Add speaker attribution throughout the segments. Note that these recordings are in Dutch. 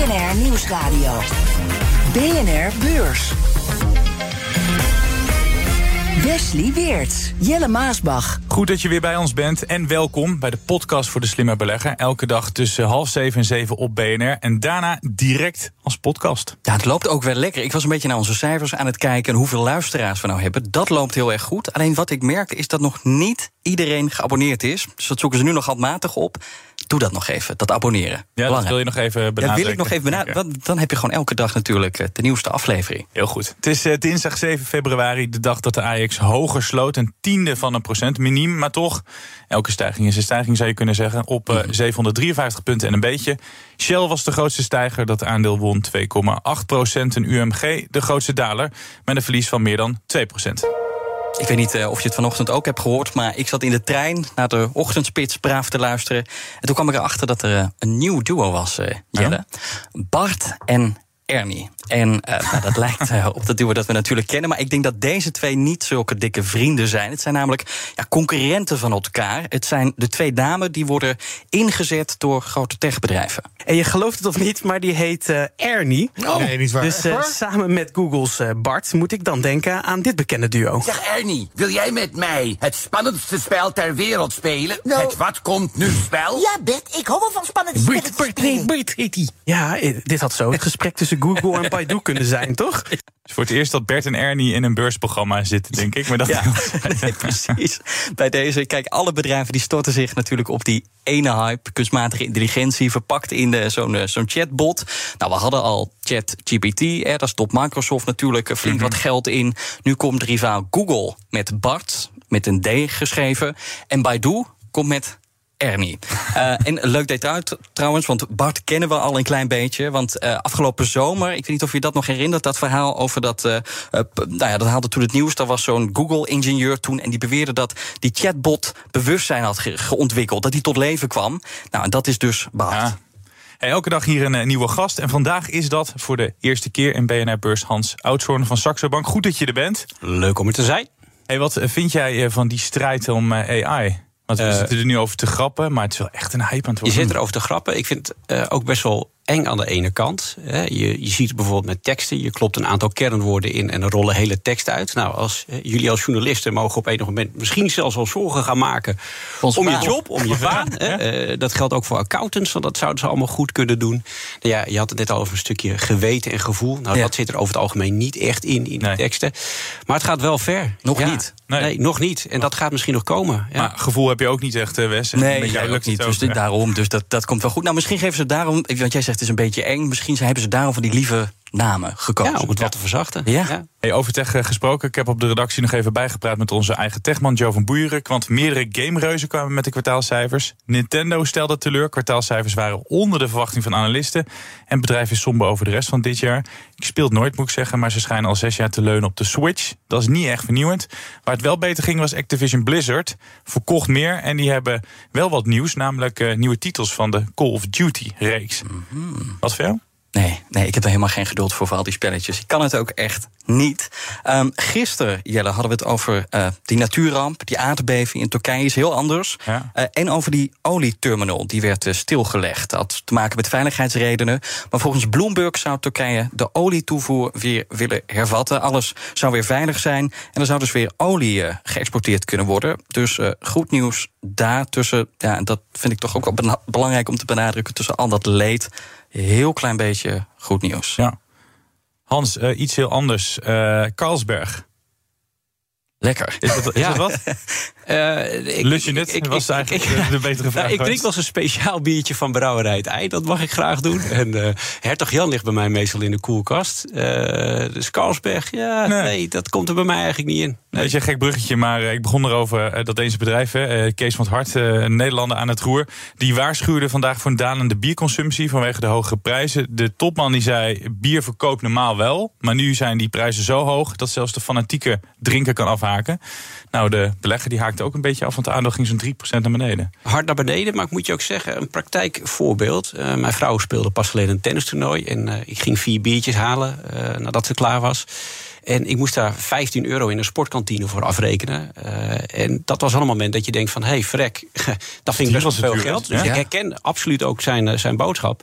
Speaker 1: BNR Nieuwsradio. BNR Beurs. Wesley Weert, Jelle Maasbach.
Speaker 2: Goed dat je weer bij ons bent en welkom bij de podcast voor de slimme belegger. Elke dag tussen half zeven en zeven op BNR en daarna direct als podcast.
Speaker 3: Ja, het loopt ook wel lekker. Ik was een beetje naar onze cijfers aan het kijken en hoeveel luisteraars we nou hebben. Dat loopt heel erg goed. Alleen wat ik merkte is dat nog niet iedereen geabonneerd is. Dus dat zoeken ze nu nog handmatig op. Doe dat nog even, dat abonneren.
Speaker 2: Ja, dat wil je nog even benadrukken.
Speaker 3: Ja, wil ik nog even benadrukken. Want dan heb je gewoon elke dag natuurlijk eh, de nieuwste aflevering.
Speaker 2: Heel goed. Het is uh, dinsdag 7 februari, de dag dat de Ajax hoger sloot. Een tiende van een procent, miniem, maar toch. Elke stijging is een stijging, zou je kunnen zeggen. Op uh, 753 punten en een beetje. Shell was de grootste stijger, dat aandeel won 2,8 procent. En UMG de grootste daler, met een verlies van meer dan 2 procent.
Speaker 3: Ik weet niet uh, of je het vanochtend ook hebt gehoord, maar ik zat in de trein naar de ochtendspits braaf te luisteren. En toen kwam ik erachter dat er uh, een nieuw duo was, uh, Jelle. Ja? Bart en Ernie. En uh, nou, dat lijkt uh, op dat duo dat we natuurlijk kennen. Maar ik denk dat deze twee niet zulke dikke vrienden zijn. Het zijn namelijk ja, concurrenten van elkaar. Het zijn de twee dames die worden ingezet door grote techbedrijven.
Speaker 4: En je gelooft het of niet, maar die heet uh, Ernie.
Speaker 5: Oh. Nee, niet waar.
Speaker 4: Dus samen met Googles Bart moet ik dan denken aan dit bekende duo.
Speaker 6: Zeg Ernie, wil jij met mij het spannendste spel ter wereld spelen? Nou. Het Wat komt nu spel?
Speaker 7: Ja, Bert, ik hou wel van spannende spellen.
Speaker 4: Bert, Bert, nee, Bert heet hij. Ja, dit had zo het gesprek tussen Google en Baidu kunnen zijn, toch?
Speaker 2: Het is voor het eerst dat Bert en Ernie in een beursprogramma zitten, denk ik. Maar dat
Speaker 3: ja, nee, precies. Bij deze, kijk, alle bedrijven die storten zich natuurlijk op die ene hype. Kunstmatige intelligentie verpakt in zo'n zo'n chatbot. Nou, we hadden al ChatGPT, hè, daar stopt Microsoft natuurlijk flink mm -hmm. wat geld in. Nu komt rivaal Google met Bart, met een D geschreven. En Baidu komt met Ernie. Uh, en leuk detail trouwens, want Bart kennen we al een klein beetje. Want uh, afgelopen zomer, ik weet niet of je dat nog herinnert, dat verhaal over dat. Uh, nou ja, dat haalde toen het nieuws. Daar was zo'n Google-ingenieur toen. En die beweerde dat die chatbot bewustzijn had ge geontwikkeld. Dat die tot leven kwam. Nou, en dat is dus Bart. Ja.
Speaker 2: Elke dag hier een nieuwe gast. En vandaag is dat voor de eerste keer in BNR Beurs Hans Oudshoorn van Saxo Bank. Goed dat je er bent.
Speaker 8: Leuk om er te zijn.
Speaker 2: Hey, wat vind jij van die strijd om AI? Want we uh, zitten er nu over te grappen, maar het is wel echt een hype aan het worden.
Speaker 8: Je zit er over te grappen. Ik vind het uh, ook best wel eng aan de ene kant. Je, je ziet bijvoorbeeld met teksten, je klopt een aantal kernwoorden in en er rollen hele teksten uit. Nou, als jullie als journalisten mogen op enig moment misschien zelfs wel zorgen gaan maken om je job, om je baan. ja. dat geldt ook voor accountants, want dat zouden ze allemaal goed kunnen doen. Ja, je had het net al over een stukje geweten en gevoel. Nou, ja. dat zit er over het algemeen niet echt in, in nee. die teksten. Maar het gaat wel ver.
Speaker 3: Nog ja. niet.
Speaker 8: Nee. nee. nog niet. En dat gaat misschien nog komen.
Speaker 2: Ja. Maar gevoel heb je ook niet echt, Wes.
Speaker 3: Nee, jij lukt niet. Dus daarom. Dus dat, dat komt wel goed. Nou, misschien geven ze daarom, want jij zegt is een beetje eng. Misschien hebben ze daarom van die lieve namen gekozen.
Speaker 8: Ja, om het wat te verzachten.
Speaker 3: Ja. ja.
Speaker 2: Hey, over tech gesproken. Ik heb op de redactie nog even bijgepraat met onze eigen techman Joe van Boeieren. Want meerdere gamereuzen kwamen met de kwartaalcijfers. Nintendo stelde teleur. Kwartaalcijfers waren onder de verwachting van analisten. En het bedrijf is somber over de rest van dit jaar. Ik speel het nooit, moet ik zeggen. Maar ze schijnen al zes jaar te leunen op de Switch. Dat is niet echt vernieuwend. Waar het wel beter ging was Activision Blizzard. Verkocht meer. En die hebben wel wat nieuws. Namelijk uh, nieuwe titels van de Call of Duty reeks. Mm -hmm. Wat voor jou?
Speaker 3: Nee, nee, ik heb er helemaal geen geduld voor, voor al die spelletjes. Ik kan het ook echt niet. Um, gisteren, Jelle, hadden we het over uh, die natuurramp. Die aardbeving in Turkije is heel anders. Ja. Uh, en over die olieterminal, die werd uh, stilgelegd. Dat had te maken met veiligheidsredenen. Maar volgens Bloomberg zou Turkije de olietoevoer weer willen hervatten. Alles zou weer veilig zijn. En er zou dus weer olie geëxporteerd kunnen worden. Dus goed nieuws daartussen. Ja, en dat vind ik toch ook wel belangrijk om te benadrukken. Tussen al dat leed heel klein beetje goed nieuws.
Speaker 2: Ja. Hans, uh, iets heel anders. Uh, Carlsberg.
Speaker 3: Lekker.
Speaker 2: Is dat, is
Speaker 8: ja.
Speaker 2: dat wat?
Speaker 8: Uh, ik,
Speaker 2: Lust je net? Ik, was eigenlijk de, de, betere vraag.
Speaker 8: Nou, ik drink wel eens een speciaal biertje van Brouwerij het Ei. Dat mag ik graag doen. En uh, Hertog Jan ligt bij mij meestal in de koelkast. Uh, de Carlsberg, ja, nee. nee. dat komt er bij mij eigenlijk niet in.
Speaker 2: Nee. Weet je, een gek bruggetje, maar ik begon erover dat deze bedrijf, Kees van het Hart, een Nederlander aan het roer, die waarschuwde vandaag voor een dalende bierconsumptie vanwege de hogere prijzen. De topman die zei, bier verkoopt normaal wel, maar nu zijn die prijzen zo hoog dat zelfs de fanatieke drinker kan afhaken. Nou, de belegger die haakte ook een beetje af, want de aandeel ging zo'n 3% naar beneden.
Speaker 8: Hard naar beneden, maar ik moet je ook zeggen, een praktijkvoorbeeld. Uh, mijn vrouw speelde pas geleden een tennistoernooi en uh, ik ging vier biertjes halen uh, nadat ze klaar was. En ik moest daar 15 euro in een sportkantine voor afrekenen. Uh, en dat was al een moment dat je denkt van... hé, hey, vrek, dat vind ik best wel veel geld. Dus ja? ik herken absoluut ook zijn, zijn boodschap.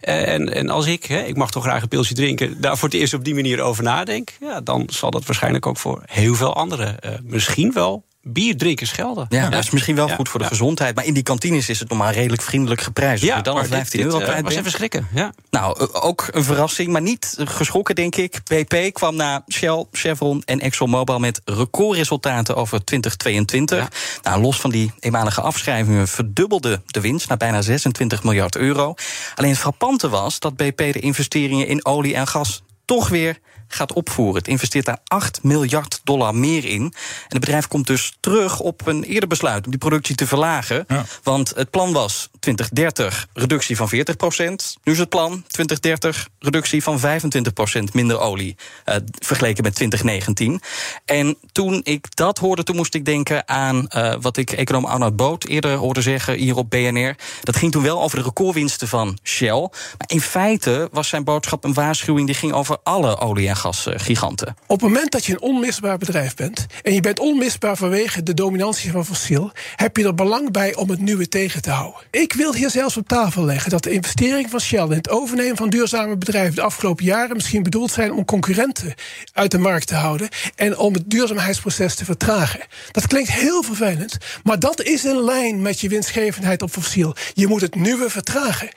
Speaker 8: En, en als ik, hè, ik mag toch graag een pilsje drinken... daar voor het eerst op die manier over nadenk... Ja, dan zal dat waarschijnlijk ook voor heel veel anderen... Uh, misschien wel bier drinken schelden.
Speaker 3: Ja, dat is misschien wel goed voor de gezondheid. Maar in die kantines is het normaal redelijk vriendelijk geprijsd.
Speaker 8: Ja,
Speaker 3: dan al 15 euro kwijt
Speaker 8: was even schrikken. Ja.
Speaker 3: Nou, ook een verrassing, maar niet geschrokken, denk ik. BP kwam na Shell, Chevron en ExxonMobil met recordresultaten over 2022. Ja. Nou, los van die eenmalige afschrijvingen verdubbelde de winst naar bijna 26 miljard euro. Alleen het frappante was dat BP de investeringen in olie en gas toch weer gaat opvoeren. Het investeert daar 8 miljard dollar meer in. En het bedrijf komt dus terug op een eerder besluit om die productie te verlagen. Ja. Want het plan was 2030 reductie van 40 procent. Nu is het plan 2030 reductie van 25 procent minder olie. Uh, vergeleken met 2019. En toen ik dat hoorde, toen moest ik denken aan uh, wat ik econoom Arnoud Boot eerder hoorde zeggen hier op BNR. Dat ging toen wel over de recordwinsten van Shell. Maar in feite was zijn boodschap een waarschuwing die ging over alle olie- en gasgiganten.
Speaker 5: Op het moment dat je een onmisbaar bedrijf bent... en je bent onmisbaar vanwege de dominantie van fossiel... heb je er belang bij om het nieuwe tegen te houden. Ik wil hier zelfs op tafel leggen dat de investering van Shell... in het overnemen van duurzame bedrijven de afgelopen jaren... misschien bedoeld zijn om concurrenten uit de markt te houden... en om het duurzaamheidsproces te vertragen. Dat klinkt heel vervelend, maar dat is in lijn met je winstgevendheid op fossiel. Je moet het nieuwe vertragen.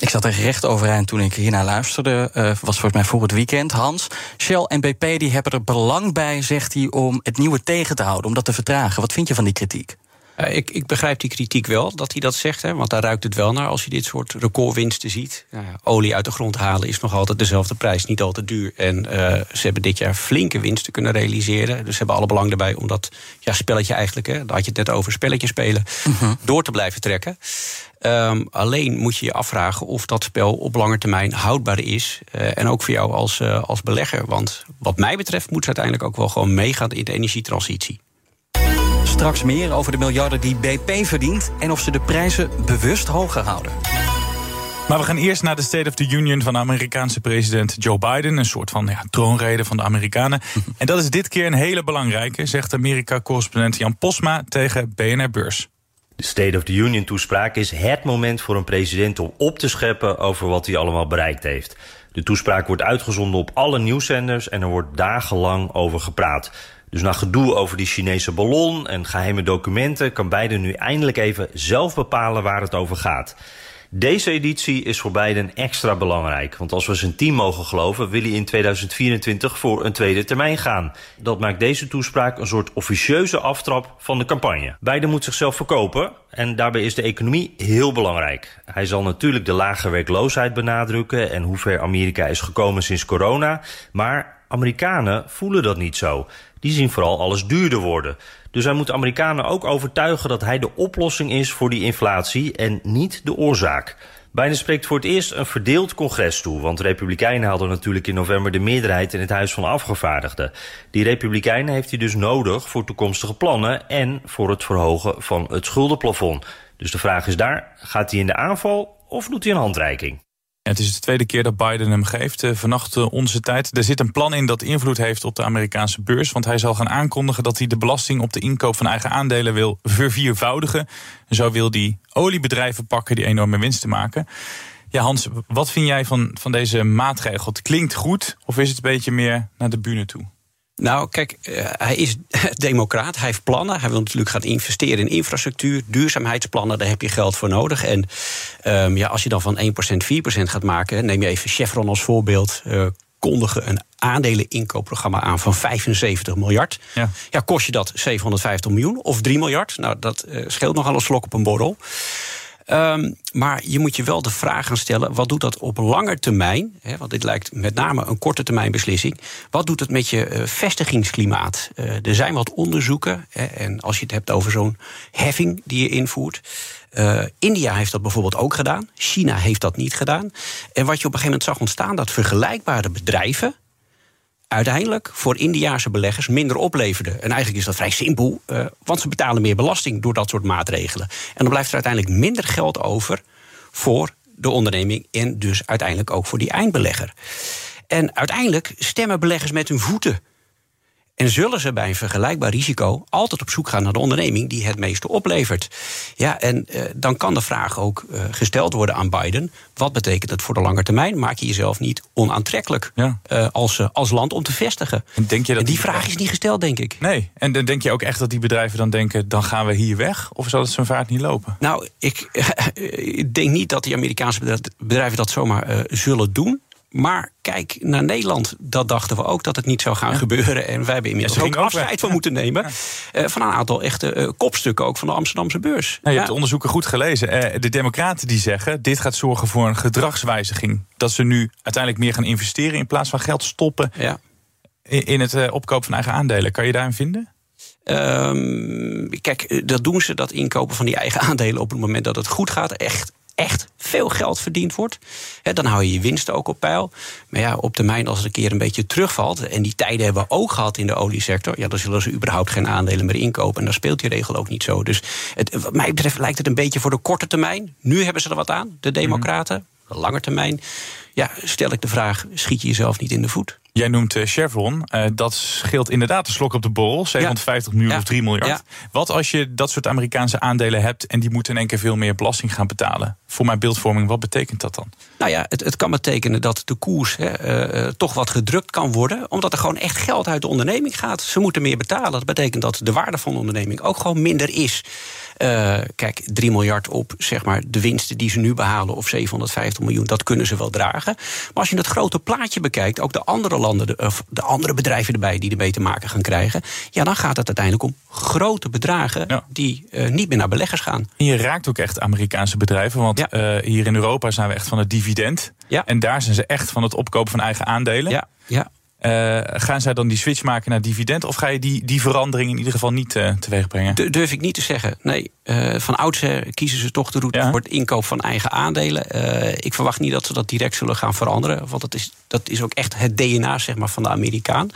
Speaker 3: Ik zat er recht overeind toen ik hiernaar luisterde. Uh, was volgens mij voor het weekend. Hans, Shell en BP die hebben er belang bij, zegt hij, om het nieuwe tegen te houden, om dat te vertragen. Wat vind je van die kritiek?
Speaker 8: Uh, ik, ik, begrijp die kritiek wel, dat hij dat zegt. Hè, want daar ruikt het wel naar als je dit soort recordwinsten ziet. Nou ja, olie uit de grond halen is nog altijd dezelfde prijs, niet altijd duur. En uh, ze hebben dit jaar flinke winsten kunnen realiseren. Dus ze hebben alle belang erbij om dat ja, spelletje eigenlijk... Hè, daar had je het net over, spelletje spelen, -huh. door te blijven trekken. Um, alleen moet je je afvragen of dat spel op lange termijn houdbaar is. Uh, en ook voor jou als, uh, als belegger. Want wat mij betreft moet ze uiteindelijk ook wel gewoon meegaan in de energietransitie.
Speaker 3: Straks meer over de miljarden die BP verdient en of ze de prijzen bewust hoger houden.
Speaker 2: Maar we gaan eerst naar de State of the Union van de Amerikaanse president Joe Biden. Een soort van ja, troonrede van de Amerikanen. en dat is dit keer een hele belangrijke, zegt Amerika-correspondent Jan Posma tegen BNR Beurs.
Speaker 9: De State of the Union toespraak is het moment voor een president om op te scheppen over wat hij allemaal bereikt heeft. De toespraak wordt uitgezonden op alle nieuwszenders en er wordt dagenlang over gepraat. Dus na gedoe over die Chinese ballon en geheime documenten kan Biden nu eindelijk even zelf bepalen waar het over gaat. Deze editie is voor Biden extra belangrijk. Want als we zijn team mogen geloven, wil hij in 2024 voor een tweede termijn gaan. Dat maakt deze toespraak een soort officieuze aftrap van de campagne. Biden moet zichzelf verkopen en daarbij is de economie heel belangrijk. Hij zal natuurlijk de lage werkloosheid benadrukken en hoe ver Amerika is gekomen sinds corona. Maar Amerikanen voelen dat niet zo. Die zien vooral alles duurder worden. Dus hij moet Amerikanen ook overtuigen dat hij de oplossing is voor die inflatie en niet de oorzaak. Biden spreekt voor het eerst een verdeeld congres toe, want de Republikeinen hadden natuurlijk in november de meerderheid in het Huis van Afgevaardigden. Die Republikeinen heeft hij dus nodig voor toekomstige plannen en voor het verhogen van het schuldenplafond. Dus de vraag is daar, gaat hij in de aanval of doet hij een handreiking?
Speaker 2: Het is de tweede keer dat Biden hem geeft. Uh, vannacht uh, onze tijd. Er zit een plan in dat invloed heeft op de Amerikaanse beurs. Want hij zal gaan aankondigen dat hij de belasting op de inkoop van eigen aandelen wil verviervoudigen. En zo wil hij oliebedrijven pakken die enorme winsten maken. Ja, Hans, wat vind jij van, van deze maatregel? Het klinkt goed, of is het een beetje meer naar de bühne toe?
Speaker 8: Nou, kijk, uh, hij is democraat. Hij heeft plannen. Hij wil natuurlijk gaan investeren in infrastructuur, duurzaamheidsplannen. Daar heb je geld voor nodig. En um, ja, als je dan van 1% 4% gaat maken, neem je even Chevron als voorbeeld. Uh, kondigen een aandeleninkoopprogramma aan van 75 miljard.
Speaker 2: Ja.
Speaker 8: Ja, kost je dat 750 miljoen of 3 miljard? Nou, dat eh, scheelt nogal een slok op een borrel. Ehm, maar je moet je wel de vraag gaan stellen: wat doet dat op lange termijn? Hè, want dit lijkt met name een korte termijn beslissing. Wat doet het met je eh, vestigingsklimaat? Eh, er zijn wat onderzoeken. Hè, en als je het hebt over zo'n heffing die je invoert. eh, India heeft dat bijvoorbeeld ook gedaan. China heeft dat niet gedaan. En wat je op een gegeven moment zag ontstaan, dat vergelijkbare bedrijven uiteindelijk voor Indiaanse beleggers minder opleverden. En eigenlijk is dat vrij simpel, eh, want ze betalen meer belasting door dat soort maatregelen. En dan blijft er uiteindelijk minder geld over voor de onderneming en dus uiteindelijk ook voor die eindbelegger. En uiteindelijk stemmen beleggers met hun voeten. En zullen ze bij een vergelijkbaar risico altijd op zoek gaan naar de onderneming die het meeste oplevert? Ja, en eh, dan kan de vraag ook eh, gesteld worden aan Biden: wat betekent het voor de lange termijn? Maak je jezelf niet onaantrekkelijk
Speaker 2: Ja.
Speaker 8: eh, als, als land om te vestigen?
Speaker 2: En denk je dat
Speaker 8: En die vraag is niet gesteld, denk ik.
Speaker 2: Nee, en dan denk je ook echt dat die bedrijven dan denken... dan gaan we hier weg? Of zal het zo'n vaart niet lopen?
Speaker 8: Nou, ik, ik denk niet dat die Amerikaanse bedrijven dat zomaar zullen doen. Maar kijk naar Nederland. Dat dachten we ook dat het niet zou gaan gebeuren. En wij hebben inmiddels ook afscheid
Speaker 2: weg.
Speaker 8: van moeten nemen. eh, van een aantal echte eh, kopstukken ook van de Amsterdamse beurs.
Speaker 2: Nou, je
Speaker 8: Ja.
Speaker 2: hebt de onderzoeken goed gelezen. Eh, de Democraten die zeggen: dit gaat zorgen voor een gedragswijziging. Dat ze nu uiteindelijk meer gaan investeren in plaats van geld stoppen
Speaker 8: Ja.
Speaker 2: in, in het opkopen van eigen aandelen. Kan je daarin vinden?
Speaker 8: Ehm, kijk, dat doen ze, dat inkopen van die eigen aandelen op het moment dat het goed gaat. Echt, echt veel geld verdiend wordt. Hè, dan hou je je winsten ook op peil. Maar ja, op termijn als het een keer een beetje terugvalt. En die tijden hebben we ook gehad in de oliesector. Ja, dan zullen ze überhaupt geen aandelen meer inkopen. En daar speelt die regel ook niet zo. Dus het, wat mij betreft lijkt het een beetje voor de korte termijn. Nu hebben ze er wat aan, de Democraten. De lange termijn. Ja, stel ik de vraag: schiet je jezelf niet in de voet?
Speaker 2: Jij noemt eh, Chevron. Eh, dat scheelt inderdaad een slok op de borrel. 750 miljoen
Speaker 8: Ja.
Speaker 2: of 3 miljard.
Speaker 8: Ja.
Speaker 2: Wat als je dat soort Amerikaanse aandelen hebt... en die moeten in één keer veel meer belasting gaan betalen? Voor mijn beeldvorming, wat betekent dat dan?
Speaker 8: Nou ja, het, het kan betekenen dat de koers hè, eh, toch wat gedrukt kan worden. Omdat er gewoon echt geld uit de onderneming gaat. Ze moeten meer betalen. Dat betekent dat de waarde van de onderneming ook gewoon minder is. Eh, kijk, 3 miljard op zeg maar, de winsten die ze nu behalen, of 750 miljoen, dat kunnen ze wel dragen. Maar als je het grote plaatje bekijkt, ook de andere landen, de, of de andere bedrijven erbij die ermee te maken gaan krijgen, ja, dan gaat het uiteindelijk om grote bedragen
Speaker 2: Ja.
Speaker 8: die eh, niet meer naar beleggers gaan.
Speaker 2: En je raakt ook echt Amerikaanse bedrijven. Want
Speaker 8: Ja.
Speaker 2: eh, hier in Europa zijn we echt van het dividend.
Speaker 8: Ja.
Speaker 2: En daar zijn ze echt van het opkopen van eigen aandelen.
Speaker 8: Ja, ja.
Speaker 2: Eh, gaan zij dan die switch maken naar dividend? Of ga je die, die verandering in ieder geval niet eh, teweeg brengen?
Speaker 8: Durf ik niet te zeggen. Nee, eh, van oudsher kiezen ze toch de route
Speaker 2: Ja.
Speaker 8: voor het inkoop van eigen aandelen. Eh, ik verwacht niet dat ze dat direct zullen gaan veranderen. Want dat is, dat is ook echt het DNA zeg maar, van de Amerikaan.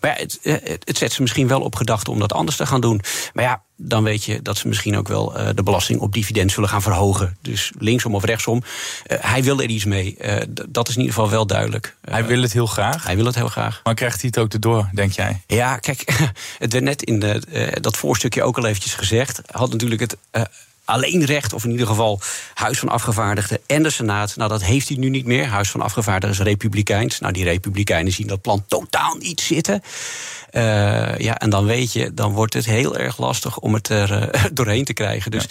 Speaker 8: Maar ja, het, eh, het, het zet ze misschien wel op gedachten om dat anders te gaan doen. Maar ja, dan weet je dat ze misschien ook wel de belasting op dividend zullen gaan verhogen. Dus linksom of rechtsom. Hij wil er iets mee. Dat is in ieder geval wel duidelijk.
Speaker 2: Hij wil het heel graag.
Speaker 8: hij wil het heel graag.
Speaker 2: Maar krijgt hij het ook erdoor, denk jij?
Speaker 8: Ja, kijk, het werd net in de, dat voorstukje ook al eventjes gezegd. Had natuurlijk het eh, alleenrecht, of in ieder geval Huis van Afgevaardigden en de Senaat. Nou, dat heeft hij nu niet meer. Huis van Afgevaardigden is republikeins. Nou, die republikeinen zien dat plan totaal niet zitten. Eh, ja, en dan weet je, dan wordt het heel erg lastig om het er eh, doorheen te krijgen. Dus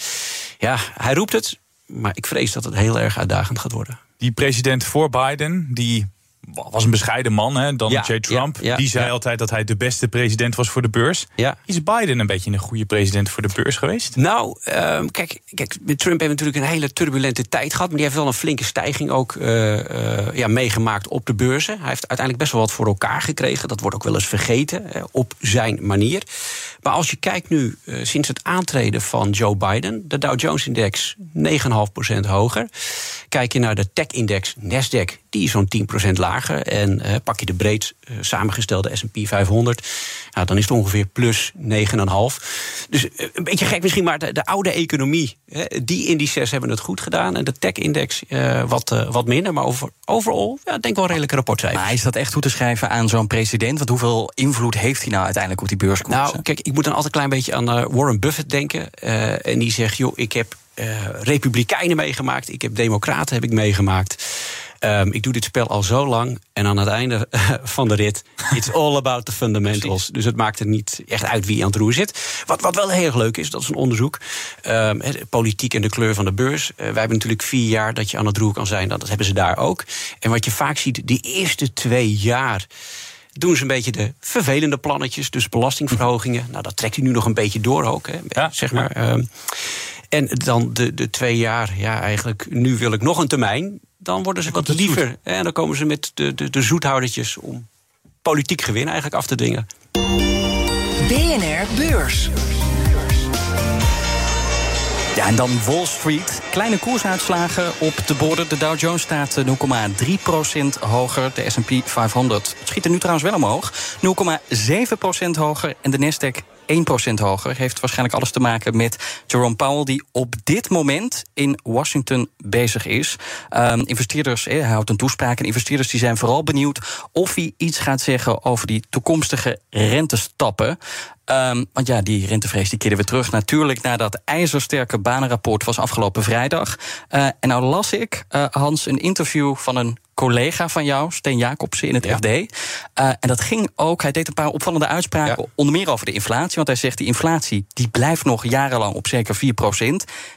Speaker 8: ja. hij roept het, maar ik vrees dat het heel erg uitdagend gaat worden.
Speaker 2: Die president voor Biden, die was een bescheiden man, hè? Donald
Speaker 8: Ja,
Speaker 2: J. Trump.
Speaker 8: ja, ja,
Speaker 2: die zei altijd dat hij de beste president was voor de beurs. Is Biden een beetje een goede president voor de beurs geweest?
Speaker 8: Nou, ehm, kijk, kijk, met Trump heeft natuurlijk een hele turbulente tijd gehad. Maar die heeft wel een flinke stijging ook eh, eh, ja, meegemaakt op de beurzen. Hij heeft uiteindelijk best wel wat voor elkaar gekregen. Dat wordt ook wel eens vergeten, op zijn manier. Maar als je kijkt nu, eh, sinds het aantreden van Joe Biden... de Dow Jones-index 9,5% hoger. Kijk je naar de tech-index Nasdaq, die is zo'n 10% lager. En eh, pak je de breed eh, samengestelde S&P 500... Nou, dan is het ongeveer plus 9,5. Dus eh, een beetje gek misschien, maar de, de oude economie... Hè, die indices hebben het goed gedaan. En de tech-index wat, wat minder. Maar over, overal, ja, denk wel redelijke rapportcijfers.
Speaker 4: Maar is dat echt toe te schrijven aan zo'n president? Want hoeveel invloed heeft hij nou uiteindelijk op die beurskoersen?
Speaker 8: Nou, kijk, ik moet dan altijd een klein beetje aan Warren Buffett denken. En die zegt, joh, ik heb uh, republikeinen meegemaakt. Ik heb democraten heb ik meegemaakt. Um, ik doe dit spel al zo lang. En aan het einde van de rit, it's all about the fundamentals. dus het maakt er niet echt uit wie aan het roer zit. Wat, wat wel heel erg leuk is, dat is een onderzoek. Um, politiek en de kleur van de beurs. Uh, wij hebben natuurlijk vier jaar dat je aan het roer kan zijn. Dat hebben ze daar ook. En wat je vaak ziet, die eerste twee jaar doen ze een beetje de vervelende plannetjes, dus belastingverhogingen. Nou, dat trekt hij nu nog een beetje door ook, hè, ja, zeg maar. Um, en dan de, de twee jaar, ja, eigenlijk, nu wil ik nog een termijn. Dan worden ze wat liever. En dan komen ze met de, de, de zoethoudertjes om politiek gewin eigenlijk af te dwingen.
Speaker 1: BNR Beurs.
Speaker 3: Ja, en dan Wall Street. Kleine koersuitslagen op de borden. De Dow Jones staat 0,3% hoger. De S&P 500 schiet er nu trouwens wel omhoog. 0,7% hoger. En de Nasdaq 1% hoger. Heeft waarschijnlijk alles te maken met Jerome Powell, die op dit moment in Washington bezig is. Um, investeerders, hij houdt een toespraak. En investeerders die zijn vooral benieuwd of hij iets gaat zeggen over die toekomstige rentestappen. Um, want ja, die rentevrees die keerde weer terug. Natuurlijk nadat ijzersterke banenrapport was afgelopen vrijdag. Uh, en nou las ik, uh, Hans, een interview van een collega van jou, Steen Jacobsen, in het FD. Uh, en dat ging ook, hij deed een paar opvallende uitspraken, onder meer over de inflatie. Want hij zegt, die inflatie die blijft nog jarenlang op zeker 4%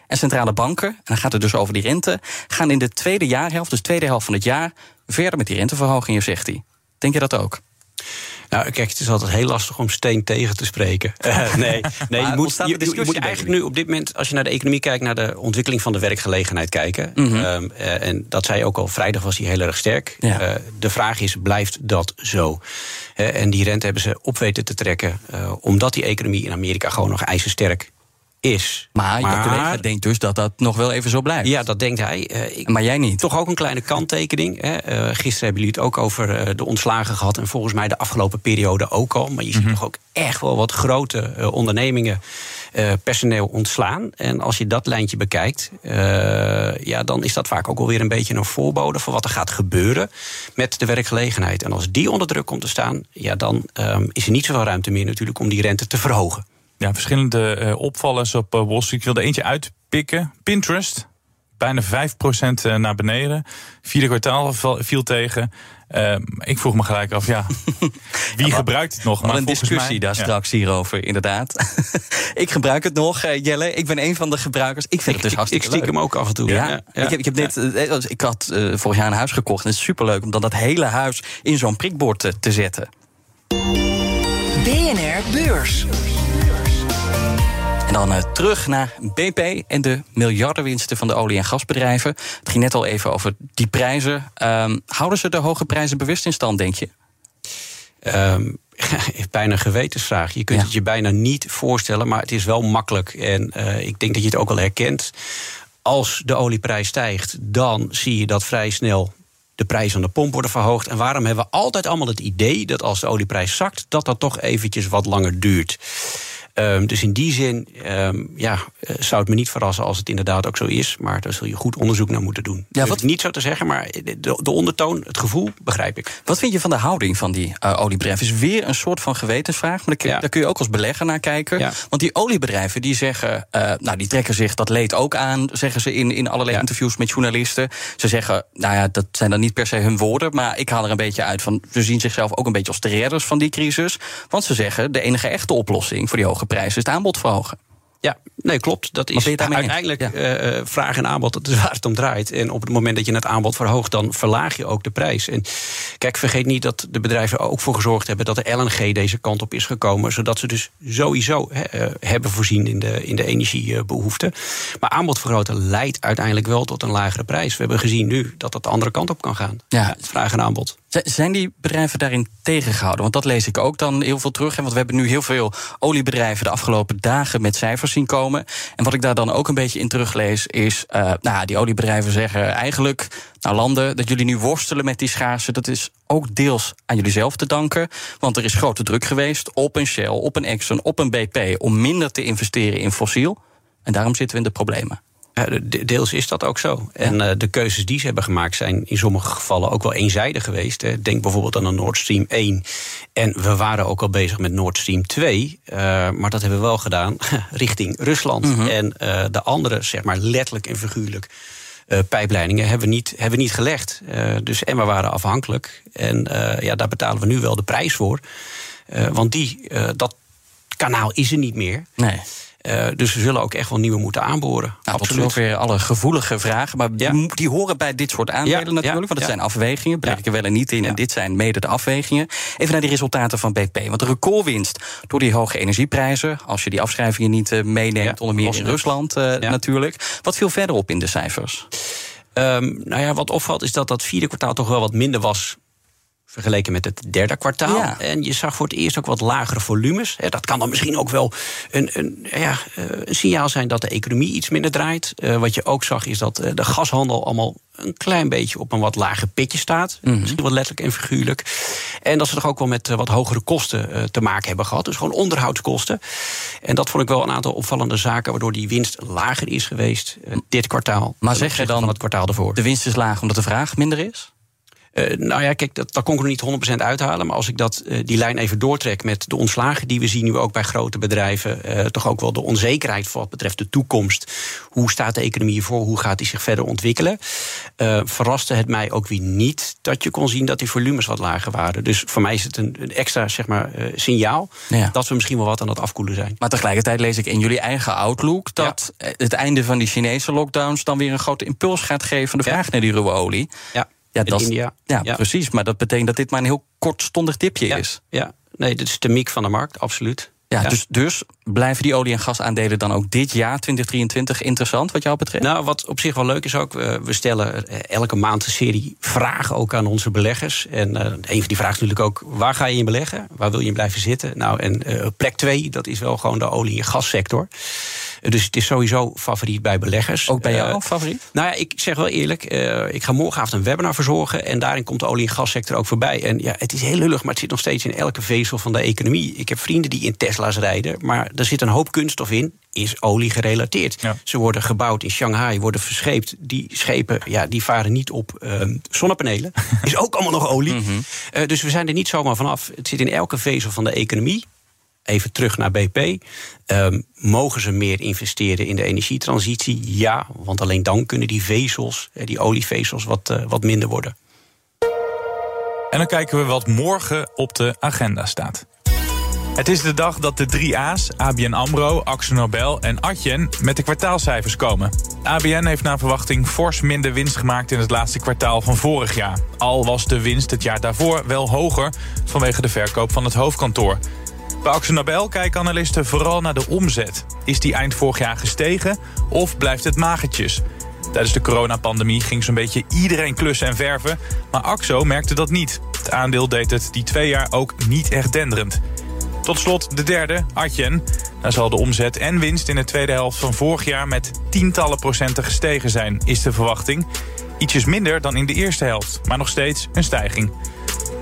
Speaker 3: En centrale banken, en dan gaat het dus over die rente, gaan in de tweede jaarhelft, dus tweede helft van het jaar, verder met die renteverhogingen, zegt hij. Denk je dat ook?
Speaker 8: Nou, kijk, het is altijd heel lastig om steen tegen te spreken. Uh, nee, nee je moet, je, je, moet eigenlijk nu op dit moment, als je naar de economie kijkt, naar de ontwikkeling van de werkgelegenheid kijken. Mm -hmm. um, uh, en dat zei ook al, vrijdag was hij heel erg sterk. Ja. Uh, de vraag is, blijft dat zo? en die rente hebben ze op weten te trekken, omdat die economie in Amerika gewoon nog ijzersterk is.
Speaker 3: Maar, maar je collega denkt dus dat dat nog wel even zo blijft.
Speaker 8: Ja, dat denkt hij. Uh,
Speaker 3: ik, maar jij niet.
Speaker 8: Toch ook een kleine kanttekening. Hè. Uh, gisteren hebben jullie het ook over uh, de ontslagen gehad. En volgens mij de afgelopen periode ook al. Maar je ziet mm -hmm. toch ook echt wel wat grote ondernemingen personeel ontslaan. En als je dat lijntje bekijkt, ja, dan is dat vaak ook alweer een beetje een voorbode voor wat er gaat gebeuren met de werkgelegenheid. En als die onder druk komt te staan, ja, dan um, is er niet zoveel ruimte meer natuurlijk om die rente te verhogen
Speaker 2: ja, verschillende uh, opvallers op uh, Wall Street. Ik wilde eentje uitpikken. Pinterest, bijna 5% uh, naar beneden. Vierde kwartaal viel tegen. Uh, ik vroeg me gelijk af, ja, wie ja, gebruikt het nog?
Speaker 3: Maar een discussie mij, daar ja. straks hierover, inderdaad. ik gebruik het nog, uh, Jelle. Ik ben een van de gebruikers. Ik vind
Speaker 8: ik,
Speaker 3: het dus hartstikke
Speaker 8: Ik stiekem hem ook af en toe.
Speaker 3: Ja, ja. Ik, heb, ik, heb net, uh, ik had vorig jaar een huis gekocht. En het is superleuk om dan dat hele huis in zo'n prikbord te zetten.
Speaker 1: BNR Beurs.
Speaker 3: Dan uh, terug naar BP en de miljardenwinsten van de olie- en gasbedrijven. Het ging net al even over die prijzen. Um, houden ze de hoge prijzen bewust in stand, denk je?
Speaker 8: Um, bijna een gewetensvraag. Je kunt ja. het je bijna niet voorstellen, maar het is wel makkelijk. En uh, ik denk dat je het ook wel herkent. Als de olieprijs stijgt, dan zie je dat vrij snel de prijs aan de pomp worden verhoogd. En waarom hebben we altijd allemaal het idee dat als de olieprijs zakt, dat dat toch eventjes wat langer duurt? Um, dus in die zin um, ja, zou het me niet verrassen als het inderdaad ook zo is. Maar daar zul je goed onderzoek naar moeten doen. Ja, wat niet zo te zeggen, maar de, de, ondertoon, het gevoel, begrijp ik.
Speaker 3: Wat vind je van de houding van die uh, oliebedrijven? Is weer een soort van gewetensvraag. Maar daar, ja. daar kun je ook als belegger naar kijken. Ja. Want die oliebedrijven die zeggen, uh, nou die trekken zich dat leed ook aan, zeggen ze in, in allerlei interviews met journalisten. Ze zeggen, nou ja, dat zijn dan niet per se hun woorden. Maar ik haal er een beetje uit van, ze zien zichzelf ook een beetje als de redders van die crisis. Want ze zeggen, de enige echte oplossing voor die hoge prijs is het aanbod verhogen.
Speaker 8: Ja, nee, klopt. Dat is uiteindelijk ja. uh, vraag en aanbod, dat is waar het om draait. En op het moment dat je het aanbod verhoogt, dan verlaag je ook de prijs. En kijk, vergeet niet dat de bedrijven ook voor gezorgd hebben dat de LNG deze kant op is gekomen. Zodat ze dus sowieso he, uh, hebben voorzien in de, in de energiebehoeften. Maar aanbod vergroten leidt uiteindelijk wel tot een lagere prijs. We hebben gezien nu dat dat de andere kant op kan gaan. Ja vraag en aanbod.
Speaker 3: Zijn die bedrijven daarin tegengehouden? Want dat lees ik ook dan heel veel terug. Want we hebben nu heel veel oliebedrijven de afgelopen dagen met cijfers zien komen. En wat ik daar dan ook een beetje in teruglees is... Uh, nou, die oliebedrijven zeggen eigenlijk... nou, landen, dat jullie nu worstelen met die schaarste... dat is ook deels aan jullie zelf te danken. Want er is grote druk geweest op een Shell, op een Exxon, op een BP... om minder te investeren in fossiel. En daarom zitten we in de problemen.
Speaker 8: Deels is dat ook zo. En uh, de keuzes die ze hebben gemaakt zijn in sommige gevallen ook wel eenzijdig geweest. Hè. Denk bijvoorbeeld aan de Nord Stream 1. En we waren ook al bezig met Nord Stream 2. Uh, maar dat hebben we wel gedaan richting Rusland. Mm -hmm. En de andere, zeg maar letterlijk en figuurlijk. Uh, pijpleidingen hebben we niet, hebben we niet gelegd. Uh, dus, en we waren afhankelijk. En uh, ja, daar betalen we nu wel de prijs voor. want die, dat kanaal is er niet meer.
Speaker 3: Nee.
Speaker 8: Uh, dus we zullen ook echt wel nieuwe moeten aanboren.
Speaker 3: Nou, tot zover alle gevoelige vragen. Maar ja. die, die, horen bij dit soort aandelen ja, natuurlijk. Want het zijn afwegingen. Breek ik er wel en niet in. En dit zijn mede de afwegingen. Even naar die resultaten van BP. Want de recordwinst door die hoge energieprijzen. Als je die afschrijvingen niet uh, meeneemt. onder meer in Rusland uh, natuurlijk. Wat viel verder op in de cijfers?
Speaker 8: Um, nou ja, wat opvalt is dat dat vierde kwartaal toch wel wat minder was vergeleken met het derde kwartaal. Ja. En je zag voor het eerst ook wat lagere volumes. Dat kan dan misschien ook wel een, een, ja, een signaal zijn dat de economie iets minder draait. Uh, wat je ook zag is dat de gashandel allemaal een klein beetje op een wat lager pitje staat. Mm -hmm. Misschien wat letterlijk en figuurlijk. En dat ze toch ook wel met wat hogere kosten te maken hebben gehad. Dus gewoon onderhoudskosten. En dat vond ik wel een aantal opvallende zaken... waardoor die winst lager is geweest dit kwartaal.
Speaker 3: Maar zeg je dan
Speaker 8: het kwartaal ervoor.
Speaker 3: de winst is laag omdat de vraag minder is?
Speaker 8: Uh, nou ja, kijk, dat, dat kon ik er niet 100% uithalen. Maar als ik dat, uh, die lijn even doortrek met de ontslagen die we zien nu ook bij grote bedrijven. Uh, toch ook wel de onzekerheid voor wat betreft de toekomst. Hoe staat de economie ervoor? Hoe gaat die zich verder ontwikkelen? verraste het mij ook weer niet dat je kon zien dat die volumes wat lager waren. Dus voor mij is het een, een extra zeg maar, signaal ja. dat we misschien wel wat aan het afkoelen zijn.
Speaker 3: Maar tegelijkertijd lees ik in jullie eigen outlook dat ja. het einde van die Chinese lockdowns dan weer een grote impuls gaat geven de vraag ja. naar die ruwe olie.
Speaker 8: Ja.
Speaker 3: Ja,
Speaker 8: dat
Speaker 3: is,
Speaker 8: India.
Speaker 3: Ja, ja, precies. Maar dat betekent dat dit maar een heel kortstondig tipje
Speaker 8: ja,
Speaker 3: is.
Speaker 8: Ja, nee, dit is de miek van de markt, absoluut.
Speaker 3: Ja, ja, Dus, dus blijven die olie- en gasaandelen dan ook dit jaar, 2023, interessant wat jou betreft?
Speaker 8: Nou, wat op zich wel leuk is ook, we stellen elke maand een serie vragen ook aan onze beleggers. En uh, een van die vragen is natuurlijk ook, waar ga je in beleggen? Waar wil je in blijven zitten? Nou, en uh, plek twee, dat is wel gewoon de olie- en gassector. Dus het is sowieso favoriet bij beleggers.
Speaker 3: Ook bij jou favoriet?
Speaker 8: Nou ja, ik zeg wel eerlijk, ik ga morgenavond een webinar verzorgen. En daarin komt de olie- en gassector ook voorbij. En ja, het is heel lullig, maar het zit nog steeds in elke vezel van de economie. Ik heb vrienden die in Tesla's rijden, maar er zit een hoop kunststof in. Is olie gerelateerd. Ja. Ze worden gebouwd in Shanghai, worden verscheept. Die schepen ja, die varen niet op uh, zonnepanelen. is ook allemaal nog olie. Mm -hmm. uh, dus we zijn er niet zomaar vanaf. Het zit in elke vezel van de economie even terug naar BP. Um, mogen ze meer investeren in de energietransitie? Ja, want alleen dan kunnen die vezels, die olievezels, wat, uh, wat minder worden.
Speaker 2: En dan kijken we wat morgen op de agenda staat. Het is de dag dat de drie A's, ABN AMRO, Axo Nobel en Adyen, met de kwartaalcijfers komen. ABN heeft naar verwachting fors minder winst gemaakt in het laatste kwartaal van vorig jaar. Al was de winst het jaar daarvoor wel hoger vanwege de verkoop van het hoofdkantoor. Bij Axo Nobel kijken analisten vooral naar de omzet. Is die eind vorig jaar gestegen of blijft het magertjes? Tijdens de coronapandemie ging zo'n beetje iedereen klussen en verven, maar Axo merkte dat niet. Het aandeel deed het die twee jaar ook niet echt denderend. Tot slot de derde, Adyen. Daar zal de omzet en winst in de tweede helft van vorig jaar met tientallen procenten gestegen zijn, is de verwachting. Ietsjes minder dan in de eerste helft, maar nog steeds een stijging.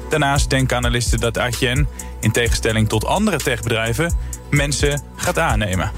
Speaker 2: Daarnaast denken analisten dat Adyen, in tegenstelling tot andere techbedrijven, mensen gaat aannemen.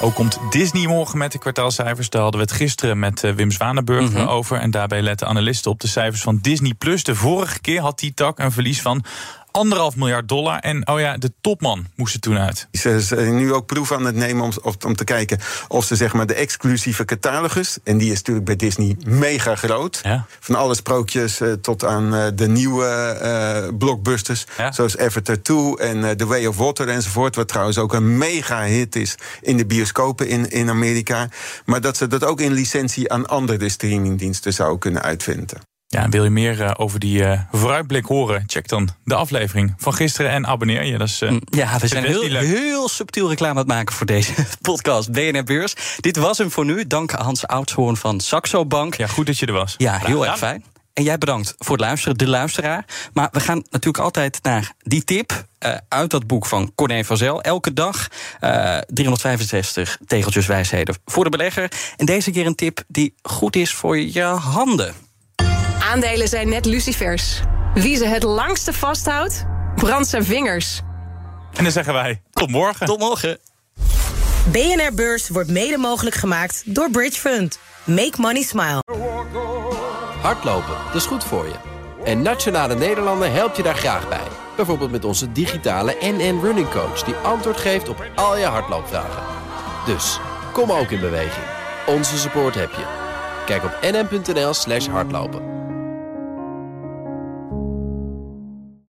Speaker 2: Ook komt Disney morgen met de kwartaalcijfers. Daar hadden we het gisteren met Wim Zwanenburg mm -hmm. over. En daarbij letten analisten op de cijfers van Disney Plus. De vorige keer had die tak een verlies van anderhalf miljard dollar. En oh ja, de topman moest er toen uit.
Speaker 10: Ze zijn nu ook proef aan het nemen om, om te kijken of ze zeg maar de exclusieve catalogus, en die is natuurlijk bij Disney mega groot.
Speaker 2: Ja.
Speaker 10: Van alle sprookjes uh, tot aan uh, de nieuwe uh, blockbusters, ja. zoals Avatar 2 en The Way of Water enzovoort. Wat trouwens ook een mega hit is in de bioscopen in, in Amerika. Maar dat ze dat ook in licentie aan andere streamingdiensten zouden kunnen uitvinden.
Speaker 2: Ja, en wil je meer uh, over die uh, vooruitblik horen? Check dan de aflevering van gisteren en abonneer je. Dat is, uh,
Speaker 3: ja, we zijn heel, heel subtiel reclame aan het maken voor deze podcast BNR Beurs. Dit was hem voor nu. Dank Hans Oudshoorn van Saxo Bank.
Speaker 2: Ja, goed dat je er was.
Speaker 3: Ja, heel erg fijn. En jij bedankt voor het luisteren, de luisteraar. Maar we gaan natuurlijk altijd naar die tip uh, uit dat boek van Corné van Zel. Elke dag uh, 365 tegeltjes wijsheden voor de belegger. En deze keer een tip die goed is voor je handen.
Speaker 11: Aandelen zijn net lucifers. Wie ze het langste vasthoudt, brandt zijn vingers.
Speaker 2: En dan zeggen wij tot morgen.
Speaker 3: Tot morgen.
Speaker 12: BNR Beurs wordt mede mogelijk gemaakt door Bridge Fund. Make money smile.
Speaker 13: Hardlopen, dat is goed voor je. En Nationale Nederlanden helpt je daar graag bij. Bijvoorbeeld met onze digitale NN Running Coach... die antwoord geeft op al je hardloopvragen. Dus, kom ook in beweging. Onze support heb je. Kijk op nn.nl slash hardlopen.